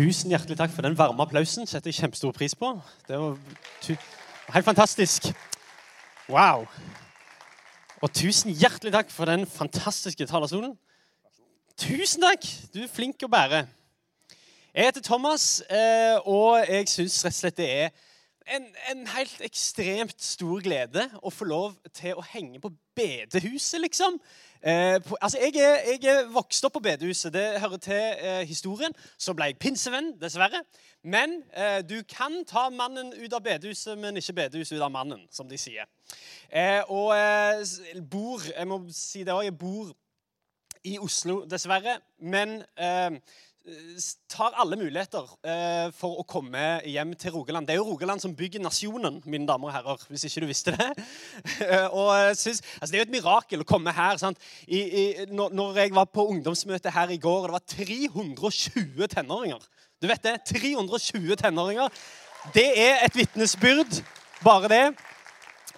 Tusen hjertelig takk for den varme applausen. setter jeg kjempestor pris på. Det var helt fantastisk. Wow. Og tusen hjertelig takk for den fantastiske talerstolen. Tusen takk! Du er flink å bære. Jeg heter Thomas, eh, og jeg syns rett og slett det er en, en, helt ekstremt stor glede å få lov til å henge på bedehuset, liksom. Eh, på, altså, jeg er, jeg er, vokst opp på bedehuset. Det hører til eh, historien. Så ble jeg pinsevenn, dessverre. Men eh, du kan ta mannen ut av bedehuset, men ikke bedehuset ut av mannen, som de sier. Eh, og eh, bor Jeg må si det òg. Jeg bor i Oslo, dessverre. Men eh, tar alle muligheter eh, for å komme hjem til Rogaland. Det er jo Rogaland som bygger nasjonen, mine damer og herrer. hvis ikke du visste det. og synes, altså Det er jo et mirakel å komme her. I, i, når, jeg var på ungdomsmøte her i går, og det var 320 tenåringer Du vet det? 320 tenåringer. Det er et vitnesbyrd, bare det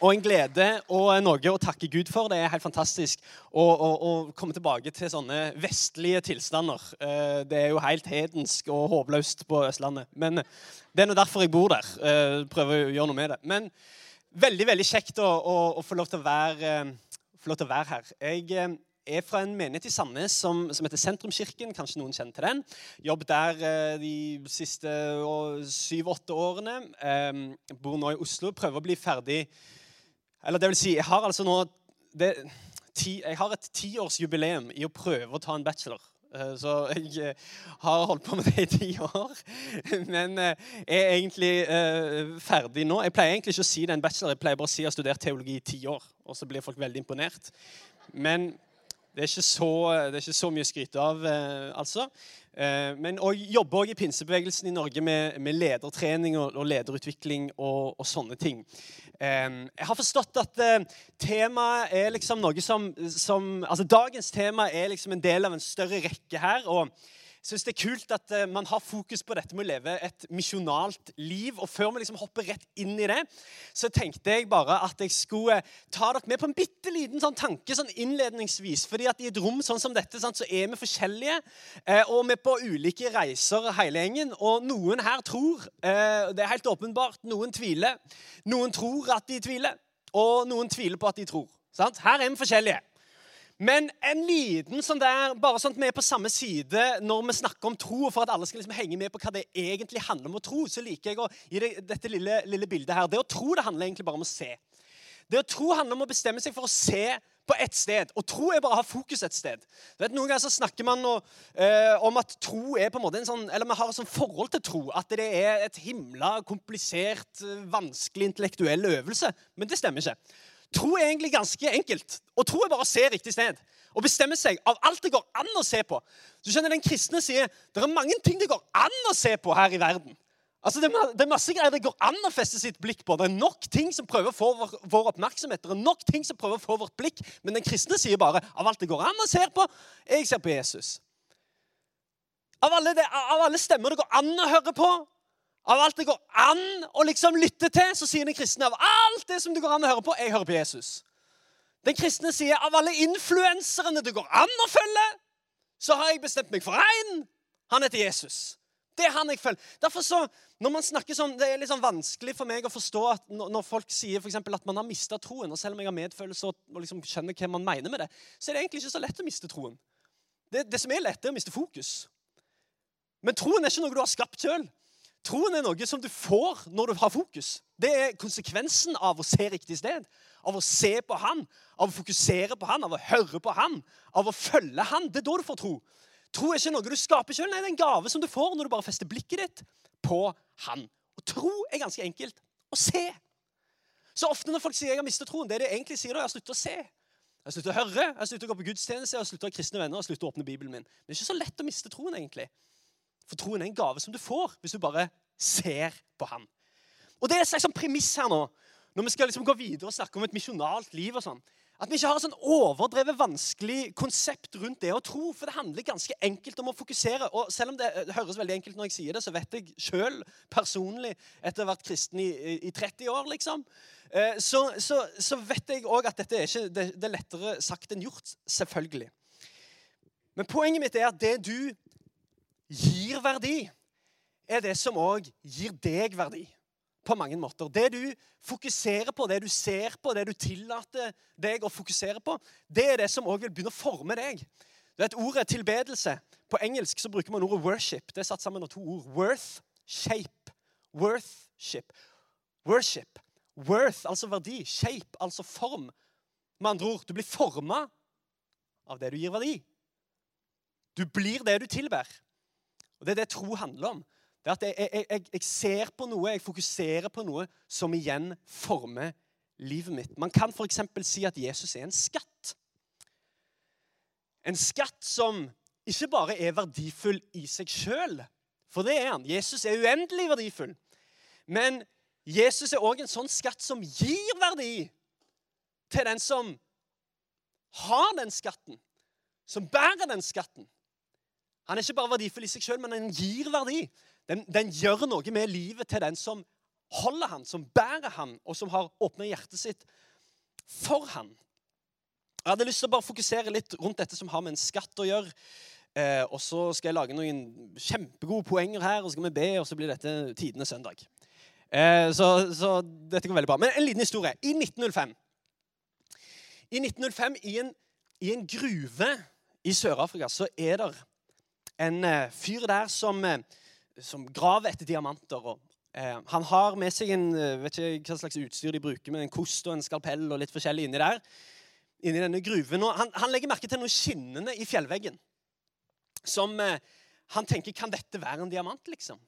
og en glede og noe å takke Gud for. Det er helt fantastisk å, å, å komme tilbake til sånne vestlige tilstander. Eh, det er jo helt hedensk og håpløst på Østlandet. Men det er nå derfor jeg bor der. Eh, prøver å gjøre noe med det. Men veldig veldig kjekt å, å, få, lov være, få lov til å være her. Jeg er fra en menighet i Sandnes som, som heter Sentrumskirken. Kanskje noen kjenner til den. Jobb der eh, de siste syv-åtte årene. bor nå i Oslo. Prøver å bli ferdig eller det vil si, jeg har altså nå det, ti, Jeg har et tiårsjubileum i å prøve å ta en bachelor. Eh, så jeg eh, har holdt på med det i ti år. Men eh, jeg er egentlig ferdig nå. Jeg pleier egentlig ikke å si det er en bachelor, jeg pleier bare å si jeg har studert teologi i ti år. Og så blir folk veldig imponert. Men det er ikke så, er ikke så mye å skryte av, altså. Men å jobbe også i pinsebevegelsen i Norge med, med ledertrening og, og lederutvikling og, og, sånne ting. Jeg har forstått at eh, temaet er liksom noe som, som, Altså dagens tema er liksom en del av en større rekke her. og jeg synes Det er kult at uh, man har fokus på dette med å leve et misjonalt liv. og Før vi liksom hopper rett inn i det, så tenkte jeg bare at jeg skulle uh, ta dere med på en bitte liten sånn tanke sånn innledningsvis. fordi at i et rom sånn som dette sånn, så er vi forskjellige, uh, og vi er på ulike reiser hele gjengen. Og noen her tror, det er helt åpenbart, noen tviler. Noen tror at de tviler, og noen tviler på at de tror. Sant? Her er vi forskjellige. Men en liten sånn der, bare sånn at vi er på samme side når vi snakker om tro, og for at alle skal liksom henge med på hva det egentlig handler om å tro, så liker jeg å gi deg dette lille, lille bildet her. Det å tro det handler egentlig bare om å se. Det å tro handler om å bestemme seg for å se på ett sted. Og tro er bare å ha fokus et sted. Du vet, Noen ganger så snakker man og, eh, om at tro er på en måte en sånn, eller vi har et sånn forhold til tro. At det er et himla komplisert, vanskelig intellektuell øvelse. Men det stemmer ikke. Tro er egentlig ganske enkelt. Og tro er bare å se riktig sted. Og bestemme seg av alt det går an å se på. Så skjønner Den kristne sier det er mange ting det går an å se på her i verden. Altså, det, er masse greier det går an å feste sitt blikk på. Det er nok ting som prøver å få vår, oppmerksomhet. Det er nok ting som prøver å få vårt blikk. Men den kristne sier bare av alt det går an å se på, jeg ser på Jesus. Av alle, det, av alle stemmer det går an å høre på, av alt det går an å liksom lytte til, så sier den kristne av alt det som det går an å høre på, jeg hører på Jesus. Den kristne sier av alle influenserne det går an å følge, så har jeg bestemt meg for én. Han heter Jesus. Det er han jeg følger. Derfor så, når man snakker sånn, Det er litt sånn vanskelig for meg å forstå at når folk sier for eksempel, at man har mista troen, og selv om jeg har medfølelse og liksom skjønner hva man mener med det, så er det egentlig ikke så lett å miste troen. Det, det som er lett, er å miste fokus. Men troen er ikke noe du har skapt sjøl. Troen er noe som du får når du har fokus. Det er konsekvensen av å se riktig sted. Av å se på Han, av å fokusere på Han, av å høre på Han, av å følge Han. Det er da du får tro. Tro er ikke noe du skaper sjøl, det er en gave som du får når du bare fester blikket ditt på Han. Og tro er ganske enkelt å se. Så ofte når folk sier jeg har mistet troen, det er det de egentlig sier da, jeg har sluttet å se. Jeg har sluttet å høre, jeg har sluttet å gå på gudstjeneste, jeg har sluttet å ha kristne venner, jeg har sluttet å åpne Bibelen min. Det er ikke så lett å miste troen, egentlig. For troen er en gave som du får hvis du bare ser på ham. Og Det er et slags sånn premiss her nå, når vi skal liksom gå videre og snakke om et misjonalt liv. og sånn, At vi ikke har et sånn overdrevet vanskelig konsept rundt det å tro. For det handler ganske enkelt om å fokusere. Og selv om det høres veldig enkelt når jeg sier det, så vet jeg sjøl personlig, etter å ha vært kristen i, i 30 år, liksom, eh, så, så, så vet jeg òg at dette er ikke det, det er lettere sagt enn gjort. Selvfølgelig. Men poenget mitt er at det du gir verdi, er det som òg gir deg verdi på mange måter. Det du fokuserer på, det du ser på, det du tillater deg å fokusere på, det er det som òg vil begynne å forme deg. Du vet, Ordet tilbedelse På engelsk så bruker man ordet worship. Det er satt sammen av to ord. Worth, shape. Worthship. Worship. Worth, altså verdi. Shape, altså form. Med andre ord, du blir forma av det du gir verdi. Du blir det du tilber. Og Det er det tro handler om. Det er at jeg, jeg, jeg, jeg, ser på noe, jeg fokuserer på noe som igjen former livet mitt. Man kan f.eks. si at Jesus er en skatt. En skatt som ikke bare er verdifull i seg sjøl, for det er han. Jesus er uendelig verdifull. Men Jesus er òg en sånn skatt som gir verdi til den som har den skatten, som bærer den skatten. Han er ikke bare verdifull i seg sjøl, men han gir verdi. Den, den, gjør noe med livet til den som holder han, som bærer han, og som har åpna hjertet sitt for han. Jeg hadde lyst til å bare fokusere litt rundt dette som har med en skatt å gjøre. Eh, og så skal jeg lage noen kjempegode poenger her, og så skal vi be, og så blir dette tidenes søndag. Eh, så, så, dette går veldig bra. Men en liten historie. I 1905, I 1905, i en, i en gruve i Sør-Afrika, så er det en eh, fyr der som eh, som graver etter diamanter. Og, eh, han har med seg en eh, vet ikke hva slags utstyr de bruker, men en kost og en skalpell og litt forskjellig inni der. Inni denne gruven. Og han, han legger merke til noen skinnende i fjellveggen. Som eh, han tenker Kan dette være en diamant, liksom?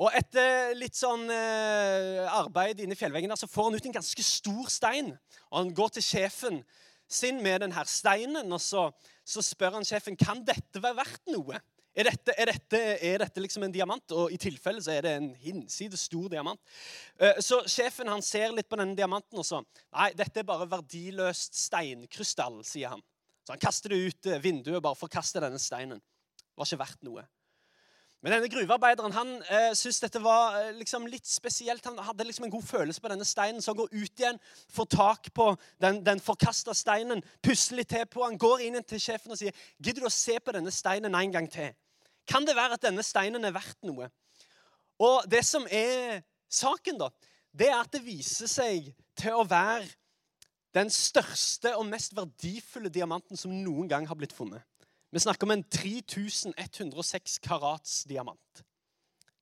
Og etter litt sånn eh, arbeid inni fjellveggen der, så får han ut en ganske stor stein. Og han går til sjefen sin med denne steinen, og så, så spør han sjefen kan dette være verdt noe. Er dette, er, dette, er dette, liksom en diamant? Og i tilfelle så er det en hinsides stor diamant. Eh, så sjefen han ser litt på denne diamanten og så Nei, dette er bare verdiløst steinkrystall, sier han. Så han kaster det ut eh, vinduet bare for å kaste denne steinen. Det var ikke verdt noe. Men denne gruvearbeideren han eh, syntes dette var eh, liksom litt spesielt. Han hadde liksom en god følelse på denne steinen, så han går ut igjen, får tak på den, den forkasta steinen, pusler litt til på han går inn til sjefen og sier gidder du å se på denne steinen en gang til. Kan det være at denne steinen er verdt noe? Og det som er saken, da, det er at det viser seg til å være den største og mest verdifulle diamanten som noen gang har blitt funnet. Vi snakker om en 3106 karats diamant.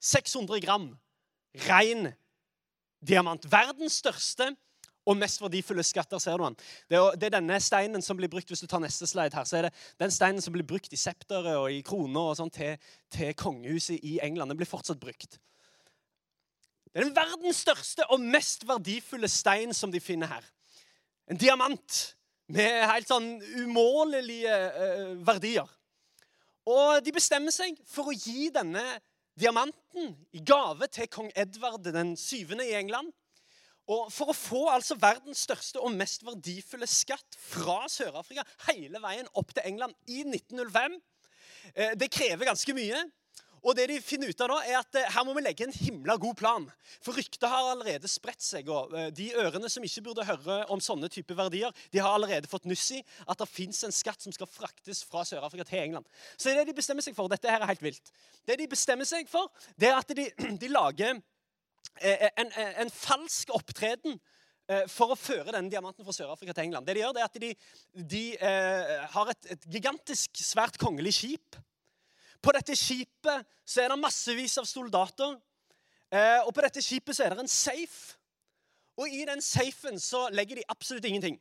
600 gram ren diamant. Verdens største og mest verdifulle skatter. ser du den. Det er, denne steinen som blir brukt hvis du tar neste slide her, så er det den steinen som blir brukt i septere og i kroner og sånn til, til kongehuset i England. Den blir fortsatt brukt. Det er den verdens største og mest verdifulle stein som de finner her. En diamant med helt sånn umålelige uh, verdier. Og de bestemmer seg for å gi denne diamanten i gave til kong Edvard den syvende i England. Og For å få altså verdens største og mest verdifulle skatt fra Sør-Afrika hele veien opp til England i 1905 eh, Det krever ganske mye. Og det de finner ut av da, er at eh, her må vi legge en himla god plan. For ryktet har allerede spredt seg. og eh, De ørene som ikke burde høre om sånne type verdier, de har allerede fått nuss i at det fins en skatt som skal fraktes fra Sør-Afrika til England. Så det de bestemmer seg for. Dette her er helt vilt. Det de bestemmer seg for, det er at de, de lager eh, en, en, en falsk opptreden for å føre denne diamanten fra Sør-Afrika til England. Det De gjør det er at de, de eh, har et, et, gigantisk, svært kongelig skip på dette skipet så er det massevis av soldater. Eh, og på dette skipet så er det en safe. Og i den safen så legger de absolutt ingenting.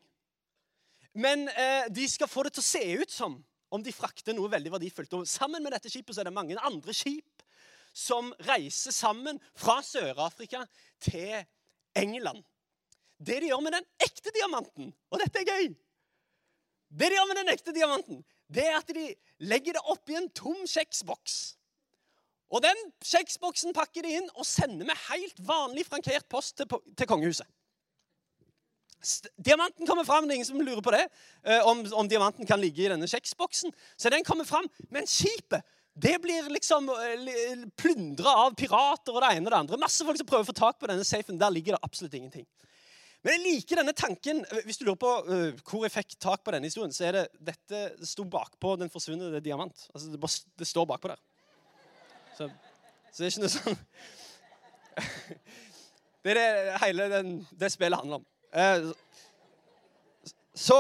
Men eh, de skal få det til å se ut som om de frakter noe veldig verdifullt. Og sammen med dette skipet så er det mange andre skip som reiser sammen fra Sør-Afrika til England. Det de gjør med den ekte diamanten, og dette er gøy Det de gjør med den ekte diamanten, det er at de legger det oppi en tom kjeksboks. Og den kjeksboksen pakker de inn og sender med helt vanlig frankert post til, til kongehuset. Diamanten kommer fram. Det er ingen som lurer på det. Eh, om, om, diamanten kan ligge i denne kjeksboksen. Så den kommer fram. Men skipet det blir liksom eh, plyndra av pirater og det ene og det andre. Masse folk som prøver å få tak på denne safen. Der ligger det absolutt ingenting. Men jeg liker denne tanken. Hvis du lurer på uh, hvor jeg fikk tak på denne historien, så er det dette det sto bakpå den forsvunne diamant. Altså, det, det, står bakpå der. Så Så det er ikke noe sånn Det er det hele den, det spillet handler om. Uh, så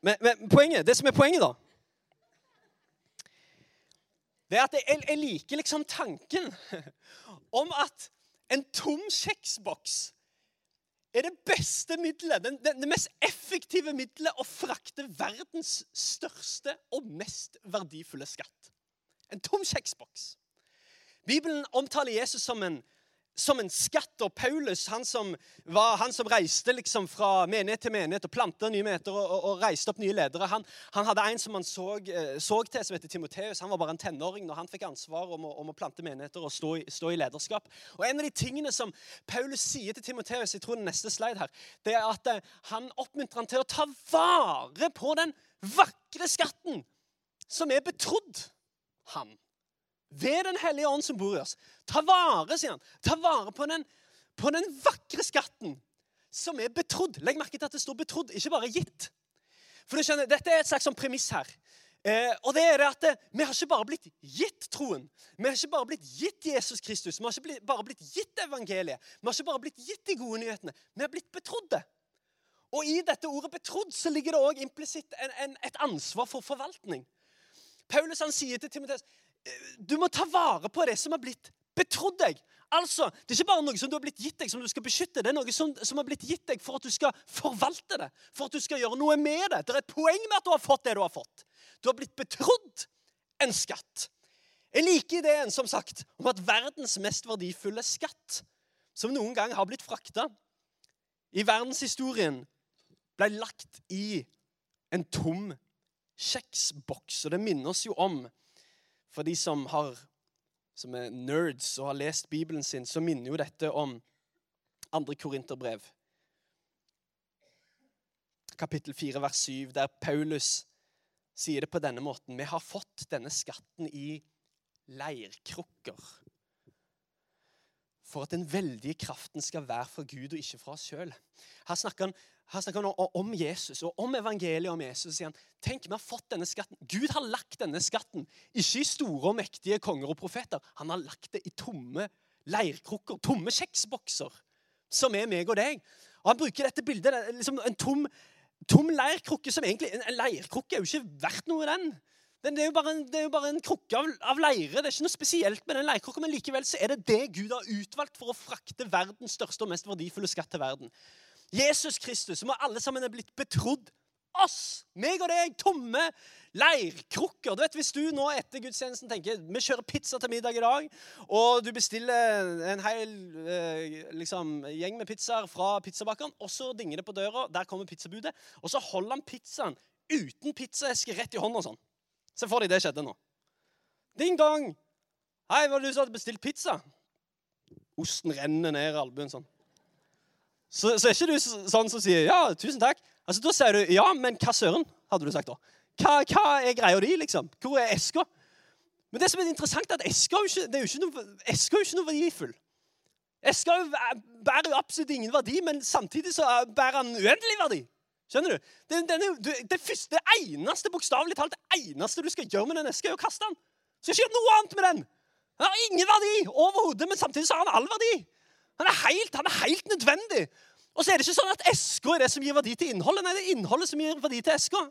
men, men poenget, det som er poenget, da Det er at jeg, jeg liker liksom tanken om at en tom kjeksboks er det beste middelet, det, den, det mest effektive middelet å frakte verdens største og mest verdifulle skatt. En tom kjeksboks. Bibelen omtaler Jesus som en som en skatt. Og Paulus, han som, var, han som reiste liksom fra menighet til menighet og planta nye meter og, og, og, reiste opp nye ledere, han, han hadde en som han så, eh, så, til, som heter Timoteus. Han var bare en tenåring når han fikk ansvar om å, om å plante menigheter og stå i, stå i, lederskap. Og En av de tingene som Paulus sier til Timoteus, jeg tror den neste slide her, det er at eh, han oppmuntrer han til å ta vare på den vakre skatten som er betrodd ham ved Den hellige ånd som bor i oss. Ta vare, sier han. Ta vare på den, på den vakre skatten som er betrodd. Legg merke til at det står 'betrodd', ikke bare 'gitt'. For du skjønner, Dette er et slags sånn premiss her. Eh, og det er det at eh, Vi har ikke bare blitt gitt troen. Vi har ikke bare blitt gitt Jesus Kristus. Vi har ikke blitt, bare blitt gitt evangeliet. Vi har ikke bare blitt gitt de gode nyhetene. Vi har blitt betrodde. Og i dette ordet 'betrodd' så ligger det òg implisitt et ansvar for forvaltning. Paulus han sier til Timoteus du må ta vare på det som har blitt betrodd deg. Altså, Det er ikke bare noe som du har blitt gitt deg, som du skal beskytte. Det er noe som, som har blitt gitt deg for at du skal forvalte det, for at du skal gjøre noe med det. Det er et poeng med at du har fått det du har fått. Du har blitt betrodd en skatt. Jeg liker ideen som sagt, om at verdens mest verdifulle skatt, som noen gang har blitt frakta i verdenshistorien, ble lagt i en tom kjeksboks. Og det minner oss jo om for de som, har, som er nerds og har lest Bibelen sin, så minner jo dette om andre korinterbrev. Kapittel 4, vers 7, der Paulus sier det på denne måten. Vi har fått denne skatten i leirkrukker. For at den veldige kraften skal være fra Gud og ikke fra oss sjøl. Her snakker han her snakker han om Jesus og om evangeliet om Jesus. sier han, Tenk, vi har fått denne skatten. Gud har lagt denne skatten ikke i store og mektige konger og profeter. Han har lagt det i tomme leirkrukker, tomme kjeksbokser, som er meg og deg. Og Han bruker dette bildet liksom en tom, tom leirkrukke som egentlig En, leirkrukke er jo ikke verdt noe, den. det er jo bare en krukke av, av, leire. Det er ikke noe spesielt med den leirkrukka, men likevel så er det det Gud har utvalgt for å frakte verdens største og mest verdifulle skatt til verden. Jesus Kristus, som alle sammen er blitt betrodd oss, meg og deg, tomme leirkrukker. Du vet, Hvis du nå etter gudstjenesten tenker vi kjører pizza til middag i dag, og du bestiller en hel eh, liksom, gjeng med pizzaer fra pizzabakeren, og så dinger det på døra, der kommer pizzabudet, og så holder han pizzaen uten pizzaeske rett i hånda sånn. Se for deg det skjedde nå. Ding dong! Hei, var det du som hadde bestilt pizza? Osten renner ned albuen sånn. Så, så, er ikke du sånn som sier 'ja, tusen takk'. Altså, Da sier du 'ja, men hva søren', hadde du sagt da. Hva, hva er greia di, liksom? Hvor er eska? Men det som er interessant, er at eska er jo ikke, noe, eska er jo ikke noe verdifull. Eska bærer jo absolutt ingen verdi, men samtidig så bærer han uendelig verdi. Skjønner du? Det, det, det, det første, eneste, bokstavelig talt, det eneste du skal gjøre med den eska, er å kaste den. Så ikke gjør noe annet med den. Den har ingen verdi overhodet, men samtidig så har han all verdi. Han er helt, han er helt nødvendig. Og så er det ikke sånn at eska er det som gir verdi til innholdet. Nei, det er innholdet som gir verdi til eska.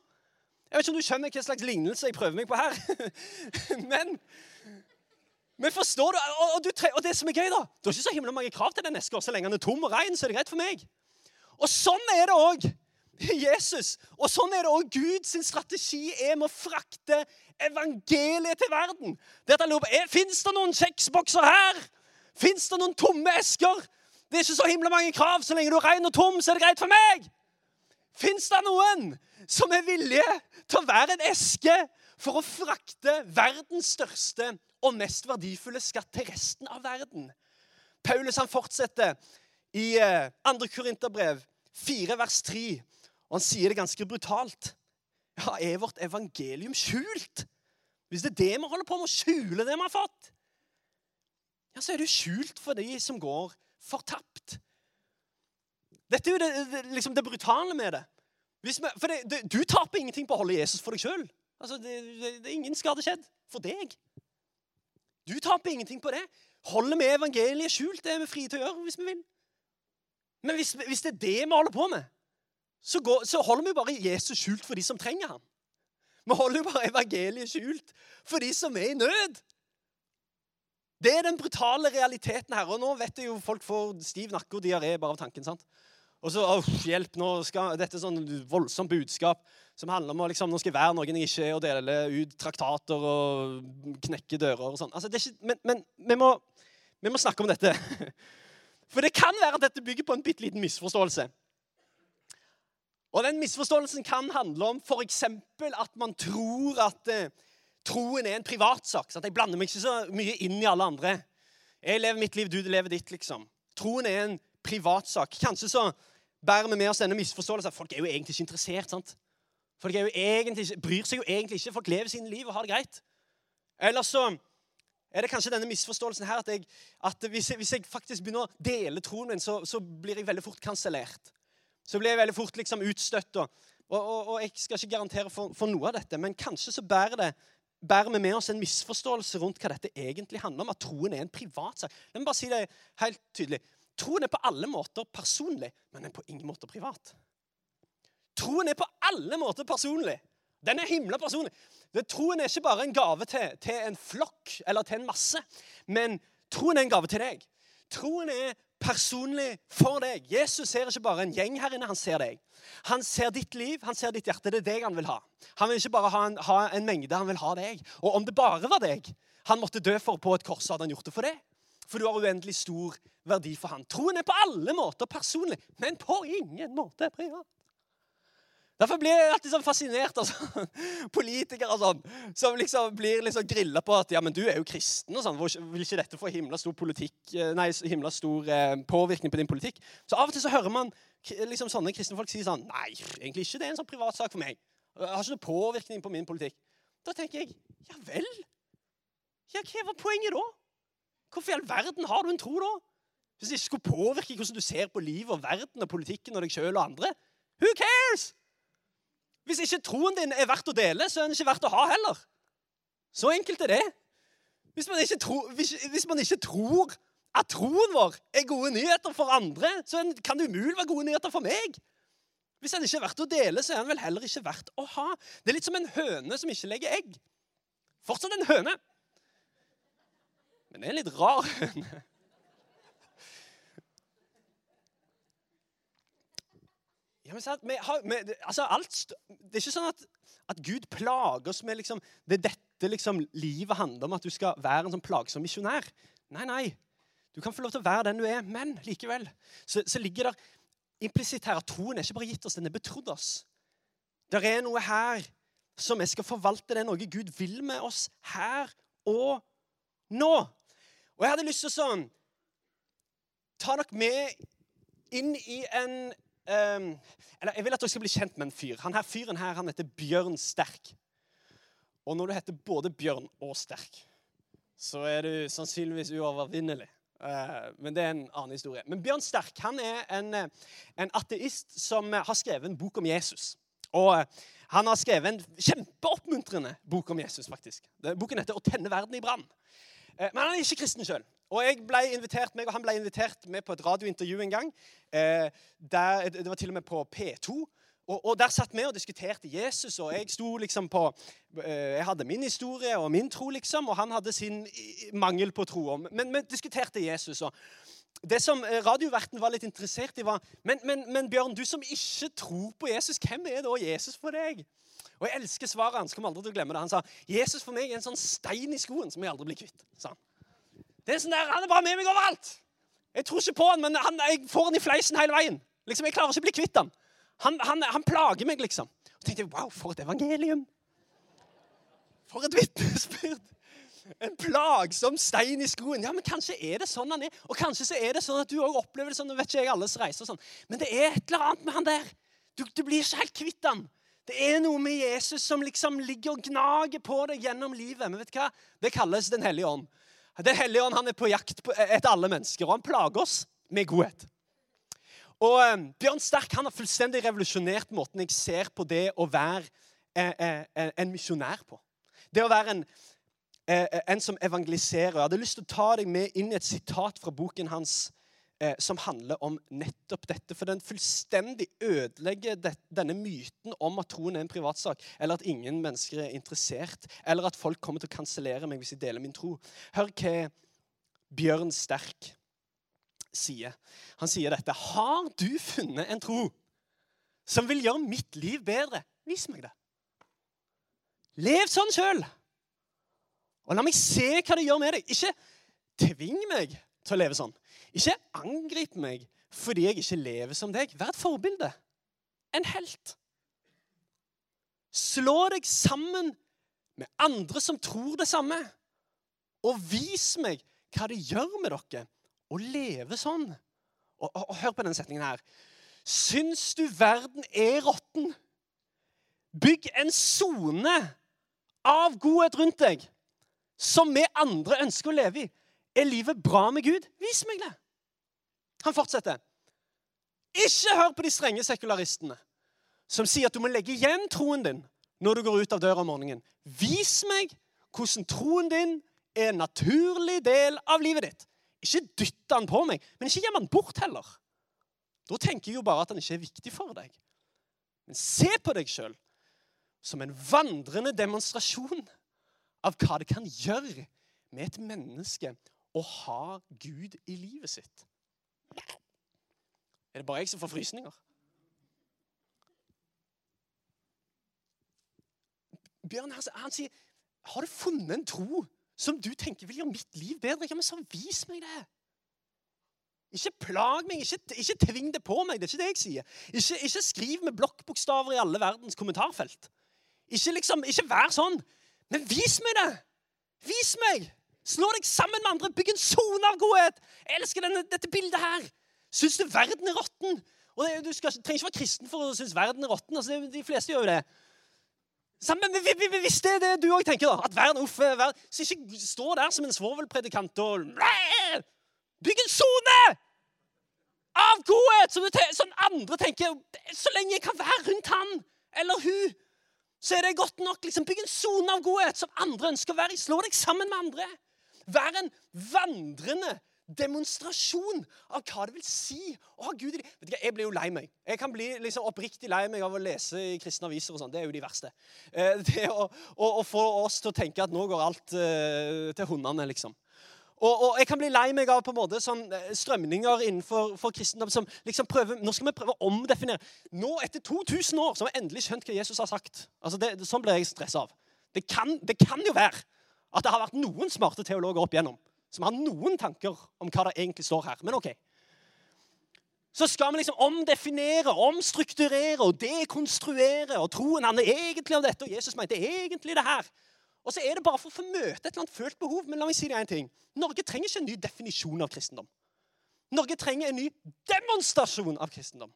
Jeg vet ikke om du skjønner hva slags lignelse jeg prøver meg på her. men, men forstår du og, og, du og, det som er gøy, da Du har ikke så himla mange krav til den eska. Så lenge den er tom og rein, så er det greit for meg. Og sånn er det òg. Jesus. Og sånn er det òg Guds strategi er med å frakte evangeliet til verden. Det at han lurer på, Fins det noen kjeksbokser her? Fins det noen tomme esker? Det er ikke så himla mange krav. Så lenge du er ren og tom, så er det greit for meg. Fins det noen som er villige til å være en eske for å frakte verdens største og mest verdifulle skatt til resten av verden? Paulus han fortsetter i 2. Eh, Korinterbrev 4, vers 3, og han sier det ganske brutalt. Ja, er vårt evangelium skjult? Hvis det er det vi holder på med, å skjule det vi har fått, ja, så er det skjult for de som går fortapt. Dette er jo det, det, liksom det brutale med det. Vi, for det, Du taper ingenting på å holde Jesus for deg sjøl. Altså, ingen skade skjedd for deg. Du taper ingenting på det. Holder vi evangeliet skjult, det er vi frie til å gjøre hvis vi vil. Men hvis, hvis det er det vi holder på med, så, går, så holder vi bare Jesus skjult for de som trenger ham. Vi holder jo bare evangeliet skjult for de som er i nød. Det er den brutale realiteten her. Og nå vet jeg jo folk får stiv nakke og diaré bare av tanken. sant? Og så oh, hjelp, nå skal Dette er sånn voldsomt budskap som handler om å liksom, nå skal jeg være noen jeg ikke er, og dele ut traktater og knekke dører og sånn. Altså, men, men vi, må, vi må snakke om dette. For det kan være at dette bygger på en bitte liten misforståelse. Og den misforståelsen kan handle om f.eks. at man tror at eh, troen er en privatsak. Jeg blander meg ikke så mye inn i alle andre. Jeg lever mitt liv, du lever ditt, liksom. Troen er en privatsak. Kanskje så bærer vi med oss denne misforståelsen at folk er jo egentlig ikke interessert. sant? Folk er jo egentlig, bryr seg jo egentlig ikke. Folk lever sine liv og har det greit. Eller så er det kanskje denne misforståelsen her at, jeg, at hvis, jeg, hvis, jeg, faktisk begynner å dele troen min, så, så blir jeg veldig fort kansellert. Så blir jeg veldig fort liksom utstøtt. Og, og, og, jeg skal ikke garantere for, for, noe av dette, men kanskje så bærer, det, bærer vi med oss en misforståelse rundt hva dette egentlig handler om. At troen er en privatsak. La meg bare si det helt tydelig. Troen er på alle måter personlig, men den er på ingen måte privat. Troen er på alle måter personlig. Den er himla personlig. Troen er ikke bare en gave til, til, en flokk eller til en masse, men troen er en gave til deg. Troen er personlig for deg. Jesus ser ikke bare en gjeng her inne, han ser deg. Han ser ditt liv, han ser ditt hjerte. Det er deg han vil ha. Han vil ikke bare ha en, ha en mengde, han vil ha deg. Og om det bare var deg han måtte dø for på et kors, hadde han gjort det for det. For du har uendelig stor verdi for han. Troen er på alle måter personlig, men på ingen måte privat. Derfor blir jeg alltid sånn fascinert av altså. politikere sånn, som liksom blir liksom grilla på at ja, men du er jo kristen. og sånn, Vil ikke dette få himla stor, politikk, eh, nei, himla stor eh, påvirkning på din politikk? Så Av og til så hører man liksom sånne kristne folk si sånn Nei, egentlig ikke. Det er en sånn privatsak for meg. Jeg har ikke noe påvirkning på min politikk. Da tenker jeg ja vel? Ja, Hva var poenget da? Hvorfor i all verden har du en tro, da? Hvis det ikke skulle påvirke hvordan du ser på livet og verden og politikken og deg sjøl og andre? Who cares? Hvis ikke troen din er verdt å dele, så er den ikke verdt å ha heller. Så enkelt er det. Hvis man ikke, tro, hvis, hvis man ikke tror at troen vår er gode nyheter for andre, så kan det umulig være gode nyheter for meg. Hvis den ikke er verdt å dele, så er den vel heller ikke verdt å ha. Det er litt som en høne som ikke legger egg. Fortsatt en høne. Men det er en litt rar høne. Ja, men, har, vi, altså, alt, det er ikke sånn at, at Gud plager oss med liksom, Det er dette liksom, livet handler om, at du skal være en sånn plagsom misjonær. Nei, nei. Du kan få lov til å være den du er, men likevel så, så ligger det implisitt her at troen er ikke bare gitt oss, den er betrodd oss. Det er noe her som vi skal forvalte. Det er noe Gud vil med oss her og nå. Og jeg hadde lyst til å sånn ta dere med inn i en um, Eller jeg vil at dere skal bli kjent med en fyr. Han her Fyren her, han heter Bjørn Sterk. Og når du heter både Bjørn og Sterk, så er du sannsynligvis uovervinnelig. Uh, men det er en annen historie. Men Bjørn Sterk han er en, en ateist som har skrevet en bok om Jesus. Og han har skrevet en kjempeoppmuntrende bok om Jesus. faktisk. Boken heter 'Å tenne verden i brann'. Eh, men han er ikke kristen sjøl. Og jeg ble invitert, meg og han ble invitert med på et radiointervju en gang. Eh, der, det var til og med på P2. Og, og, Der satt vi og diskuterte Jesus, og jeg sto liksom på eh, Jeg hadde min historie og min tro, liksom, og han hadde sin mangel på tro. Men vi diskuterte Jesus. og det som radioverten var litt interessert i, var men, men, men Bjørn, du som ikke tror på Jesus, hvem er da Jesus for deg? Og Jeg elsker svaret hans. kommer aldri til å glemme det. Han sa Jesus for meg er en sånn stein i skoen som jeg aldri blir kvitt. sa Han Det er sånn der, han er bare med meg overalt. Jeg tror ikke på han, men han, jeg får han i fleisen hele veien. Liksom, Jeg klarer ikke å bli kvitt han. Han, han, han plager meg, liksom. Og tenkte jeg, wow, For et evangelium! For et vitnesbyrd! En plagsom stein i skoen. Ja, men Kanskje er det sånn han er. Og kanskje så er det sånn at du òg opplever det sånn. vet ikke jeg alles reiser og sånn. Men det er et eller annet med han der. Du, du blir ikke helt kvitt han. Det er noe med Jesus som liksom ligger og gnager på deg gjennom livet. Men vet du hva? Det kalles Den hellige ånd. Den hellige ånd han er på jakt etter alle mennesker, og han plager oss med godhet. Og eh, Bjørn Sterk han har fullstendig revolusjonert måten jeg ser på det å være eh, eh, en misjonær på. Det å være en, eh, en som evangeliserer. Jeg hadde lyst til å ta deg med inn i et sitat fra boken hans eh, som handler om nettopp dette. For den fullstendig ødelegger det, denne myten om at troen er en privatsak, eller at ingen mennesker er interessert, eller at folk kommer til å kansellere meg hvis jeg deler min tro. Hør hva Bjørn Sterk sier. Han sier dette. Har du funnet en tro som vil gjøre mitt liv bedre? Vis meg det. Lev sånn sjøl. Og la meg se hva det gjør med deg. Ikke tving meg til å leve sånn. Ikke angrip meg fordi jeg ikke lever som deg. Vær et forbilde. En helt. Slå deg sammen med andre som tror det samme. Og vis meg hva det gjør med dere å leve sånn. Og, og, og hør på denne setningen her. Syns du verden er råtten? Bygg en sone av godhet rundt deg som vi andre ønsker å leve i. Er livet bra med Gud? Vis meg det. Han fortsetter. Ikke hør på de strenge sekularistene som sier at du må legge igjen troen din når du går ut av døra om morgenen. Vis meg hvordan troen din er en naturlig del av livet ditt. Ikke dytt den på meg, men ikke gjem den bort heller. Da tenker jeg jo bare at den ikke er viktig for deg. Men se på deg sjøl som en vandrende demonstrasjon av hva det kan gjøre med et menneske å ha Gud i livet sitt. Er det bare jeg som får frysninger? Bjørn han, han sier, 'Har du funnet en tro som du tenker vil gjøre mitt liv bedre?' Ja, men så vis meg det. Ikke plag meg, ikke, ikke tving det på meg. Det er ikke det jeg sier. Ikke, ikke skriv med blokkbokstaver i alle verdens kommentarfelt. Ikke, liksom, ikke vær sånn. Men vis meg det! Vis meg! Slå deg sammen med andre. Bygg en sone av godhet. Jeg elsker denne, dette bildet her. Syns du verden er råtten? Og det, Du skal, trenger ikke være kristen for å synes verden er råtten. Altså, de fleste gjør jo det. Men hvis det er det du òg tenker, da, at verden, uff, verden, så ikke stå der som en svovelpredikant og Bygg en sone av godhet! Som, sånn andre tenker Så lenge jeg kan være rundt han eller hun, så er det godt nok. liksom Bygg en sone av godhet som andre ønsker å være i. Slå deg sammen med andre. Vær en vandrende demonstrasjon av hva det vil si å ha Gud i Vet ikke, Jeg blir jo lei meg. Jeg kan bli liksom oppriktig lei meg av å lese i kristne aviser. og sånn. Det er jo de verste. Eh, det å, å, å, få oss til å tenke at nå går alt uh, til hundene, liksom. Og, og, jeg kan bli lei meg av på en måte sånn eh, strømninger innenfor kristendom som liksom prøver Nå skal vi prøve å omdefinere. Nå, etter 2000 år, så har vi endelig skjønt hva Jesus har sagt. Altså det, sånn blir jeg stressa av. Det kan, det kan, jo være at det har vært noen smarte teologer opp igjennom som har noen tanker om hva det egentlig står her. Men OK. Så skal vi liksom omdefinere, omstrukturere og dekonstruere. Og troen han er egentlig om dette, og Jesus mente egentlig det her. Og så er det bare for å få møte et eller annet følt behov. Men la meg si deg en ting. Norge trenger ikke en ny definisjon av kristendom. Norge trenger en ny demonstrasjon av kristendom.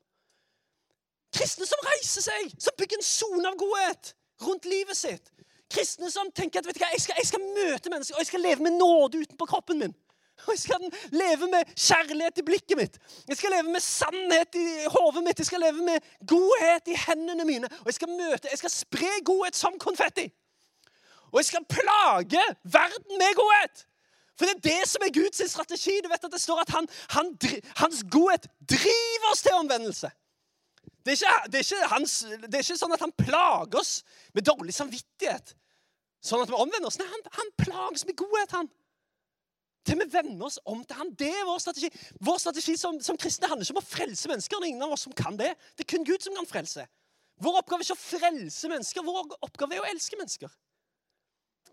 Kristne som reiser seg, som bygger en sone av godhet rundt livet sitt. Kristne som tenker at vet du hva, jeg skal, jeg skal møte mennesker, og jeg skal leve med nåde utenpå kroppen min. Og jeg skal leve med kjærlighet i blikket mitt. Jeg skal leve med sannhet i hodet mitt. Jeg skal leve med godhet i hendene mine. Og jeg skal møte, jeg skal spre godhet som konfetti. Og jeg skal plage verden med godhet. For det er det som er Guds strategi. Du vet at Det står at han, han, hans godhet driver oss til omvendelse. Det er, ikke, det, er hans, det er, ikke, sånn at han plager oss med dårlig samvittighet. Sånn at vi omvender oss. Nei, han, han plages med godhet, han. Til vi vender oss om til han. Det er vår strategi. Vår strategi som, som kristne handler ikke om å frelse mennesker. Det er ingen av oss som kan det. Det er kun Gud som kan frelse. Vår oppgave er ikke å frelse mennesker. Vår oppgave er å elske mennesker.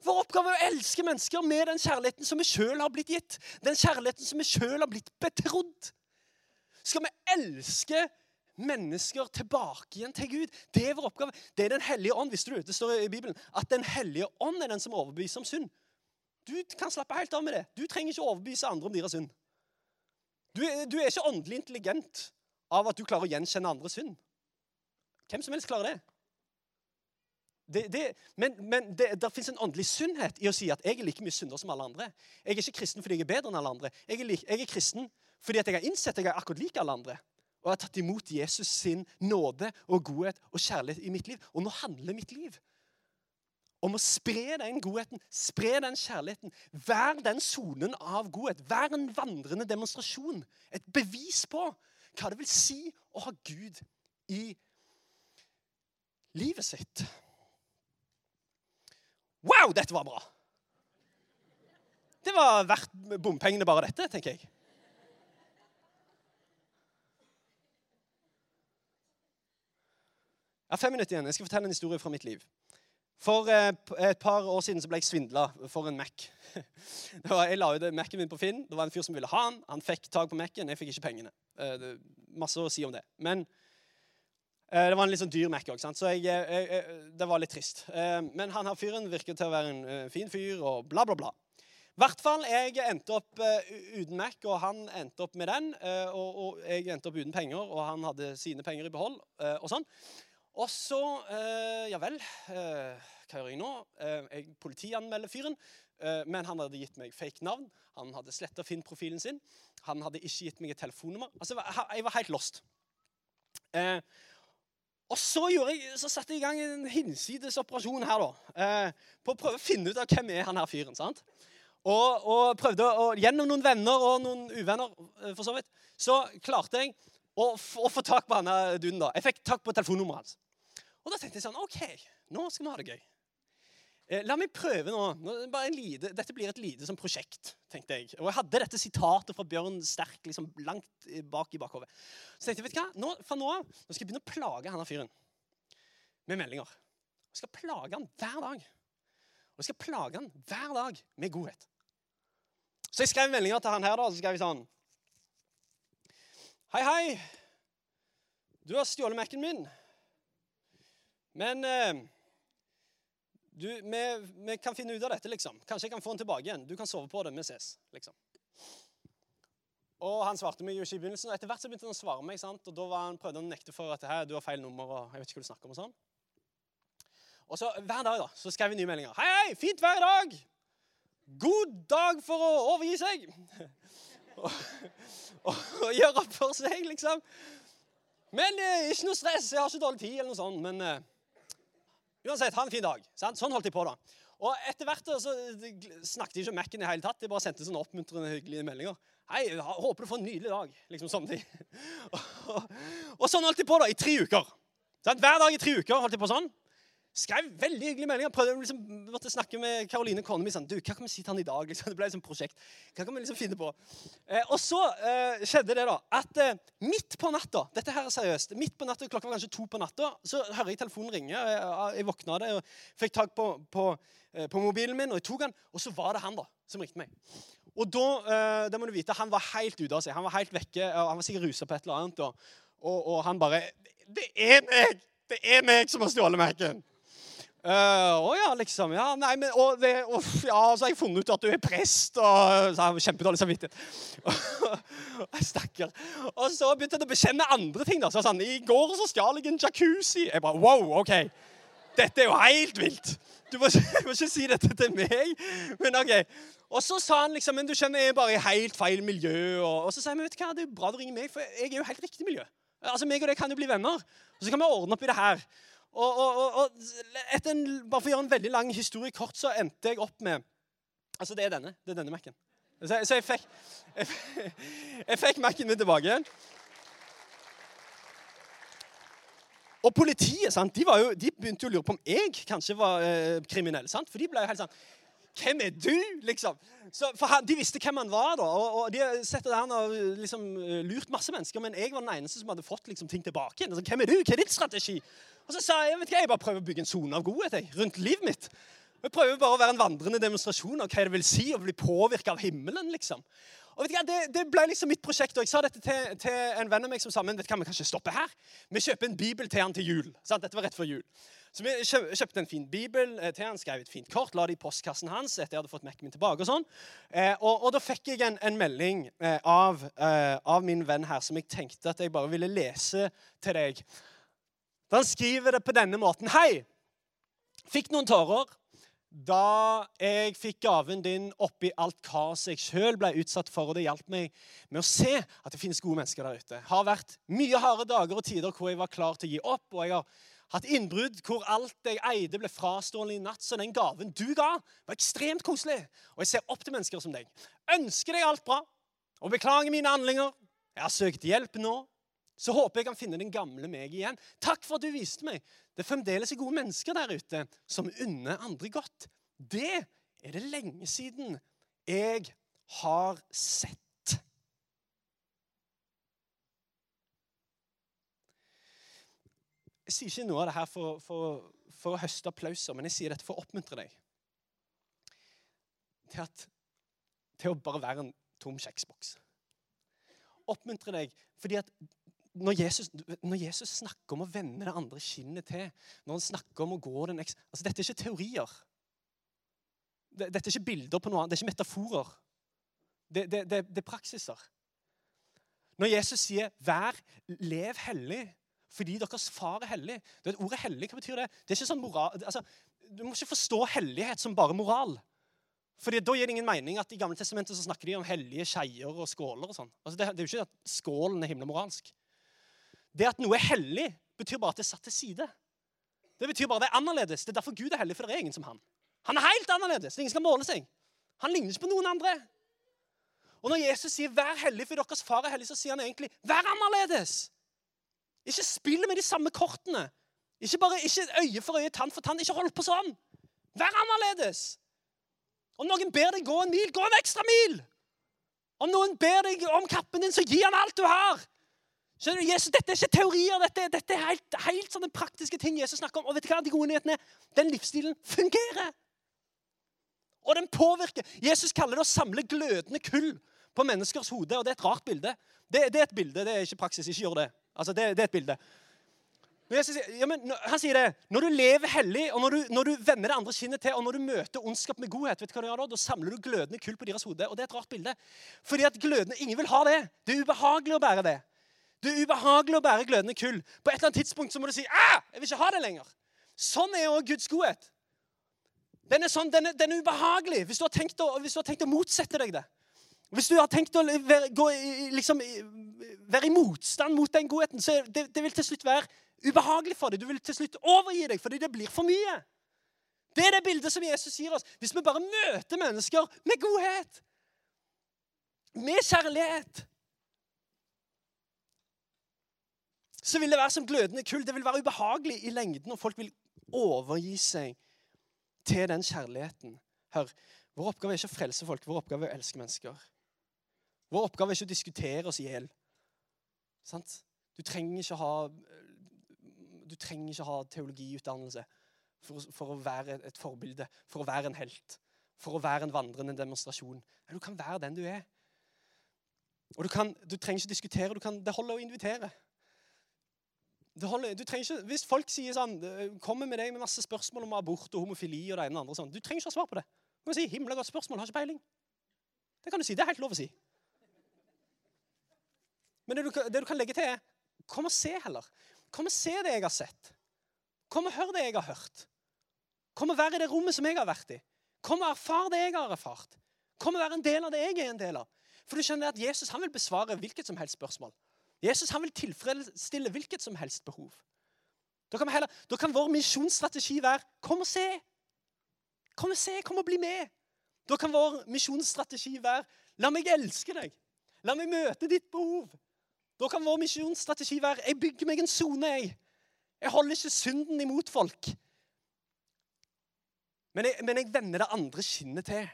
Vår oppgave er å elske mennesker med den kjærligheten som vi sjøl har blitt gitt. Den kjærligheten som vi sjøl har blitt betrodd. Skal vi elske mennesker tilbake igjen til Gud? Det er vår oppgave. Det er Den hellige ånd. Visste du, det står i Bibelen, at Den hellige ånd er den som overbeviser om synd. Du kan slappe helt av med det. Du trenger ikke overbevise andre om deres synd. Du, du er ikke åndelig intelligent av at du klarer å gjenkjenne andres synd. Hvem som helst klarer det. Det, det, men, men det, det fins en åndelig sunnhet i å si at jeg er like mye synder som alle andre. Jeg er ikke kristen fordi jeg er bedre enn alle andre. Jeg er, like, jeg er kristen fordi jeg har innsett at jeg er akkurat lik alle andre. Og jeg har tatt imot Jesus sin nåde og godhet og kjærlighet i mitt liv. Og nå handler mitt liv om å spre den godheten, spre den kjærligheten. Vær den sonen av godhet. Vær en vandrende demonstrasjon. Et bevis på hva det vil si å ha Gud i livet sitt. Wow, dette var bra! Det var verdt bompengene, bare dette, tenker jeg. Jeg har fem minutter igjen. Jeg skal fortelle en historie fra mitt liv. For eh, et par år siden så ble jeg svindla for en Mac. Var, jeg la ut Mac-en min på Finn. Det var en fyr som ville ha den. Han fikk tak på Mac-en. Jeg fikk ikke pengene. Eh, masse å si om det. Men eh, det var en litt sånn dyr Mac òg, så jeg, jeg, jeg, det var litt trist. men han her fyren virker til å være en fin fyr, og bla, bla, bla. I hvert fall, Jeg endte opp uten Mac, og han endte opp med den. og, og, jeg endte opp uten penger, og han hadde sine penger i behold. og sånn. Og så eh, Ja vel. Eh, hva gjør jeg nå? Eh, jeg politianmelder fyren. Eh, men han hadde gitt meg fake navn. Han hadde sletta Finn-profilen sin. Han hadde ikke gitt meg et telefonnummer. Altså, Jeg var helt lost. Eh, og så, jeg, så, satte jeg i gang en hinsides operasjon her, da. Eh, på å prøve å finne ut av hvem er han her fyren. sant? Og, og prøvde å, Gjennom noen venner og noen uvenner, for så vidt, så klarte jeg å, og få tak på han duden. da. Jeg fikk tak på telefonnummeret hans. Og da tenkte jeg sånn OK, nå skal vi ha det gøy. Eh, la meg prøve nå. lite, dette blir et lite sånn prosjekt, tenkte jeg. Og jeg hadde dette sitatet fra Bjørn Sterk liksom langt bak i bakhodet. Så tenkte jeg, vet du hva? Nå, fra nå av nå skal jeg begynne å plage han fyren med meldinger. Jeg skal plage han hver dag. Og jeg skal plage han hver dag med godhet. Så jeg skrev meldinger til han her, da, så skrev jeg sånn Hei, hei. Du har stjålet Mac-en min. Men eh, du, vi, vi, kan finne ut av dette, liksom. Kanskje jeg kan få den tilbake igjen. Du kan sove på det. Vi ses. liksom. Og Han svarte meg jo ikke i begynnelsen. og Etter hvert så begynte han å svare meg, sant? og da var han prøvde han å nekte for at Hei, du har feil nummer. og jeg vet ikke hva du snakker om Og sånn. Og så Hver dag da, så skrev vi nye meldinger. Hei, hei, fint hver dag! God dag for å overgi seg! Og, å, å gjøre for seg, liksom. Men eh, ikke noe stress. Jeg har ikke dårlig tid, eller noe sånt. men... Eh, Uansett, ha en fin dag. Sant? Sånn holdt de på, da. Og etter hvert så snakket de ikke om Mac-en i hele tatt. De bare sendte sånne oppmuntrende, hyggelige meldinger. Hei, håper du får en nydelig dag. Liksom de. og, og, og, sånn holdt de på da, i tre uker. Sant? Hver dag i tre uker holdt de på sånn. Skrev veldig hyggelige meldinger. Prøvde liksom, måtte snakke med Karoline kona mi. Sånn, du, hva kan vi si til han i dag? Liksom, det ble et prosjekt. Hva kan vi liksom finne på? Eh, og så eh, skjedde det da, at eh, midt på natta Dette her er seriøst. Midt på natta, Klokka var kanskje to på natta. Så hører jeg telefonen ringe. Jeg, eh, jeg våkna av det og fikk tak på, på, eh, på, mobilen min, og jeg tok den. Og så var det han da, som ringte meg. Og da, eh, det må du vite, Han var helt ute av seg. Han var helt vekke. Han var sikkert rusa på et eller annet. Og, og, og han bare Det er meg! Det er meg som har stjålet Mac-en! Uh, ja, liksom. Ja, nei, men, og det, og, ja, så har jeg funnet ut at du er prest. og så har jeg Kjempedårlig samvittighet. Stakkar. Og så begynte jeg å bekjenne andre ting. da. Så sånn, I går så stjal jeg en jacuzzi. Jeg bare, wow, ok. Dette er jo helt vilt. Du må, må, ikke si dette til meg. Men ok. Og så sa han liksom men du skjønner, jeg er bare i helt feil miljø. Og, og så sa jeg men vet du hva, det er bra du ringer meg, for jeg er jo helt riktig miljø. Altså, meg og deg kan jo bli venner. Og så kan vi ordne opp i det her. Og, og, og etter en, bare for å gjøre en veldig lang historie kort, så endte jeg opp med Altså, det er denne. Det er denne Mac-en. Så, så, jeg fikk, jeg, fikk Mac-en min tilbake igjen. Og politiet sant, de, jo, de, begynte jo å lure på om jeg kanskje var eh, kriminell. Sant? For de ble jo helt sånn hvem er du? liksom? Så, for han, De visste hvem han var, da, og, og de sett at han har liksom, lurt masse mennesker. Men jeg var den eneste som hadde fått liksom, ting tilbake. Altså, hvem er du? Hva er din strategi? Og så sa jeg vet hva, jeg bare prøver å bygge en sone av godhet jeg, rundt livet mitt. Jeg prøver bare å være en vandrende demonstrasjon av hva det vil si å bli påvirka av himmelen. liksom. Og vet du hva, det, det, ble liksom mitt prosjekt. og Jeg sa dette til, til en venn av meg som sa men vet du hva, vi kan ikke stoppe her. Vi kjøper en bibel til han til jul. Sant? Dette var rett før jul. Så vi kjøpte en fin bibel eh, til han, skrev et fint kort, la det i postkassen hans etter jeg hadde fått Mac-en min tilbake. Og sånn. Eh, og, og, da fikk jeg en, en melding eh, av, av, min venn her som jeg tenkte at jeg bare ville lese til deg. Da han skriver det på denne måten. Hei! Fikk noen tårer da jeg fikk gaven din oppi alt kaoset jeg sjøl ble utsatt for. Og det hjalp meg med å se at det finnes gode mennesker der ute. Har vært mye harde dager og tider hvor jeg var klar til å gi opp. og jeg har hatt innbrudd hvor alt jeg eide, ble frastående i natt. Så den gaven du ga, var ekstremt koselig. Og jeg ser opp til mennesker som deg. Ønsker deg alt bra og beklager mine handlinger. Jeg har søkt hjelp nå. Så håper jeg kan finne den gamle meg igjen. Takk for at du viste meg. Det er fremdeles gode mennesker der ute som unner andre godt. Det er det lenge siden jeg har sett. Jeg sier ikke noe av det her for, for, for å høste applauser, men jeg sier dette for å oppmuntre deg til, at, til å bare være en tom kjeksboks. Oppmuntre deg fordi at når Jesus, når Jesus, snakker om å vende det andre kinnet til, når han snakker om å gå den eks... Altså, dette er ikke teorier. Dette er ikke bilder på noe annet. Det er ikke metaforer. Det, det, det, det er praksiser. Når Jesus sier 'vær, lev hellig', fordi deres far er hellig. Det Ordet hellig, hva betyr det? Det er ikke sånn moral, altså, Du må ikke forstå hellighet som bare moral. Fordi Da gir det ingen mening at i Gamle testamentet så snakker de om hellige skeier og skåler. og sånn. Altså, det, det, er jo ikke at skålen er himmelmoralsk. Det at noe er hellig, betyr bare at det er satt til side. Det betyr bare at det er annerledes. Det er derfor Gud er hellig, for det er ingen som han. Han er helt annerledes. Ingen skal måle seg. Han ligner ikke på noen andre. Og når Jesus sier 'vær hellig, for deres far er hellig', så sier han egentlig 'vær annerledes'. Ikke spill med de samme kortene. Ikke bare ikke øye for øye, tann for tann. Ikke hold på sånn. Vær annerledes. Om noen ber deg gå en mil, gå en ekstra mil. Om noen ber deg om kappen din, så gi han alt du har. Skjønner du, Jesus, Dette er ikke teorier, dette, dette er helt, helt, sånne praktiske ting Jesus snakker om. Og vet du hva de gode nyhetene er? Den livsstilen fungerer. Og den påvirker. Jesus kaller det å samle glødende kull på menneskers hode. Og det er et rart bilde. Det, det er et bilde, det er ikke praksis. Ikke gjør det. Altså, det, det er et bilde. Jesus, ja, men, han sier det. Når du lever hellig, og når du, når du vender det andre kinnet til, og når du møter ondskap med godhet, vet du hva du gjør da? Da samler du glødende kull på deres hode. Og det er et rart bilde. Fordi at glødende, Ingen vil ha det. Det er ubehagelig å bære det. Det er ubehagelig å bære glødende kull. På et eller annet tidspunkt så må du si ah, jeg vil ikke ha det lenger. Sånn er òg Guds godhet. Den er, sånn, den er, den er ubehagelig hvis du, å, hvis du, har tenkt å, motsette deg det. Hvis du har tenkt å være, gå, liksom, være i motstand mot den godheten, så det, det vil til slutt være ubehagelig for deg. Du vil til slutt overgi deg fordi det blir for mye. Det er det bildet som Jesus gir oss. Hvis vi bare møter mennesker med godhet, med kjærlighet Så vil det være som glødende kull. Det vil være ubehagelig i lengden, og folk vil overgi seg til den kjærligheten. Hør, Vår oppgave er ikke å frelse folk, vår oppgave er å elske mennesker. Vår oppgave er ikke å diskutere oss i hjel. Du trenger ikke ha du trenger ikke ha teologiutdannelse for, for, å være et forbilde, for å være en helt, for å være en vandrende demonstrasjon. Du kan være den du er. Og du, kan, du trenger ikke diskutere. Kan, det holder å invitere. Holder, ikke, hvis folk sier sånn, kommer med deg med masse spørsmål om abort og homofili og det ene og det andre sånn, Du trenger ikke ha svar på det. Du kan si 'himla godt spørsmål, har ikke peiling'. Det kan du si. Det er helt lov å si. Men det du, det du kan legge til, er kom og se heller. Kom og se det jeg har sett. Kom og hør det jeg har hørt. Kom og være i det rommet som jeg har vært i. Kom og erfar det jeg har erfart. Kom og være en del av det jeg er en del av. For du skjønner at Jesus han vil besvare hvilket som helst spørsmål. Jesus han vil tilfredsstille hvilket som helst behov. Da kan, heller, da kan vår misjonsstrategi være kom og se. Kom og se, kom og bli med. Da kan vår misjonsstrategi være la meg elske deg. La meg møte ditt behov. Da kan vår misjonsstrategi være jeg bygger meg en sone. Jeg. jeg holder ikke synden imot folk. Men jeg, men jeg vender det andre skinnet til.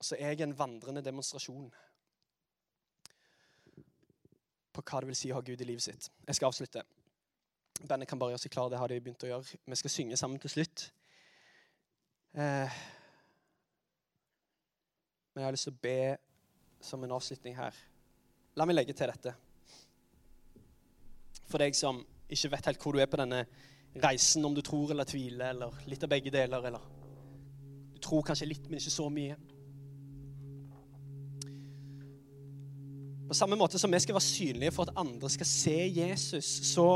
Så er jeg en vandrende demonstrasjon på hva det vil si å ha Gud i livet sitt. Jeg skal avslutte. Bandet kan bare gjøre seg klar. Det har de begynt å gjøre. Vi skal synge sammen til slutt. Eh, men jeg har lyst til å be som en avslutning her. La meg legge til dette. For deg som ikke vet helt hvor du er på denne reisen, om du tror eller tviler, eller litt av begge deler, eller du tror kanskje litt, men ikke så mye. På samme måte som vi skal være synlige for at andre skal se Jesus, så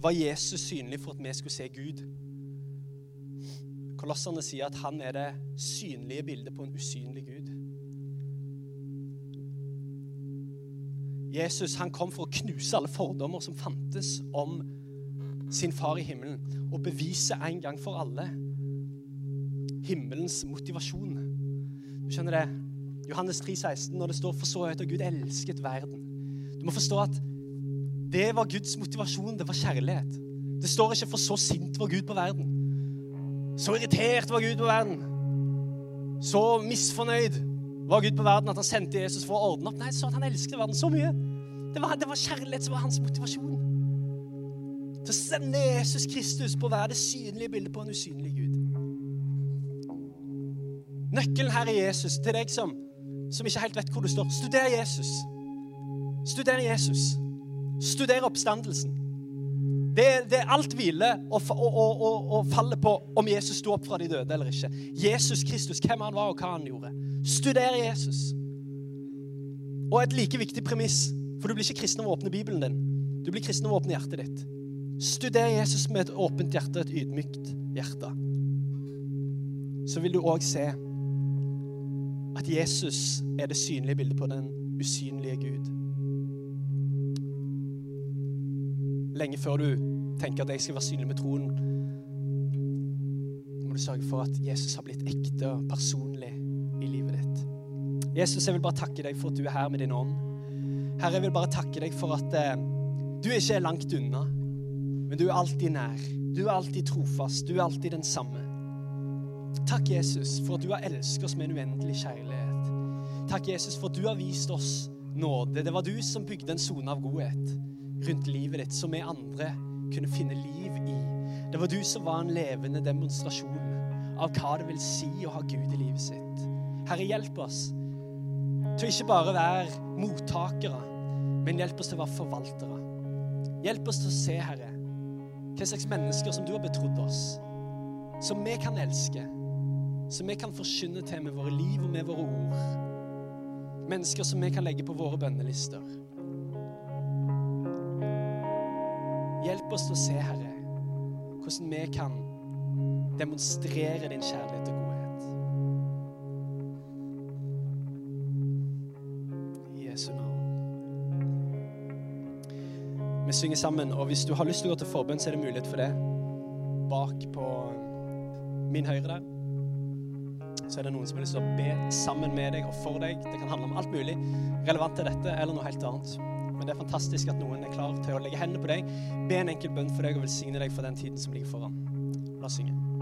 var Jesus synlig for at vi skulle se Gud. Kolosserne sier at han er det synlige bildet på en usynlig Gud. Jesus han kom for å knuse alle fordommer som fantes om sin far i himmelen, og bevise en gang for alle himmelens motivasjon. Du skjønner det? Johannes 3, 16, når det står 'for så høyt og Gud elsket verden'. Du må forstå at det var Guds motivasjon. Det var kjærlighet. Det står ikke 'for så sint var Gud på verden'. Så irritert var Gud på verden. Så misfornøyd var Gud på verden at han sendte Jesus for å ordne opp. Nei, så at han elsket verden så mye. Det var, det var kjærlighet som var hans motivasjon. Til å sende Jesus Kristus på å være det synlige bildet på en usynlig Gud. Nøkkelen her er Jesus. Til deg som, som ikke helt vet hvor du står. Studer Jesus. Studer Jesus. Studer oppstandelsen. Det, det alt hvile og, og, og, og faller på om Jesus sto opp fra de døde eller ikke. Jesus Kristus, hvem han var og hva han gjorde. Studer Jesus. Og et like viktig premiss, for du blir ikke kristen av å åpne Bibelen din. Du blir kristen av å åpne hjertet ditt. Studer Jesus med et åpent hjerte, et ydmykt hjerte. Så vil du òg se at Jesus er det synlige bildet på den usynlige Gud. Lenge før du tenker at jeg skal være synlig med troen, må du sørge for at Jesus har blitt ekte og personlig i livet ditt. Jesus, jeg vil bare takke deg for at du er her med din ånd. Herre, jeg vil bare takke deg for at eh, du ikke er langt unna, men du er alltid nær. Du er alltid trofast. Du er alltid den samme. Takk, Jesus, for at du har elsket oss med en uendelig kjærlighet. Takk, Jesus, for at du har vist oss nåde. Det var du som bygde en sone av godhet rundt livet ditt, som vi andre kunne finne liv i. Det var du som var en levende demonstrasjon av hva det vil si å ha Gud i livet sitt. Herre, hjelp oss til ikke bare være mottakere, men hjelp oss til å være forvaltere. Hjelp oss til å se, Herre, hva slags mennesker som du har betrodd oss, som vi kan elske, som vi kan forkynne til med våre liv og med våre ord. Mennesker som vi kan legge på våre bønnelister. Hjelp oss til å se, Herre, hvordan vi kan demonstrere din kjærlighet og godhet. I Jesu navn. Vi synger sammen, og hvis du har lyst til å gå til forbønn, så er det mulighet for det. Bak på min høyre der så er det noen som har lyst til å be sammen med deg og for deg. Det kan handle om alt mulig relevant til dette eller noe helt annet. Men det er fantastisk at noen er klar til å legge hendene på deg, be en enkel bønn for deg og velsigne deg for den tiden som ligger foran. La oss synge.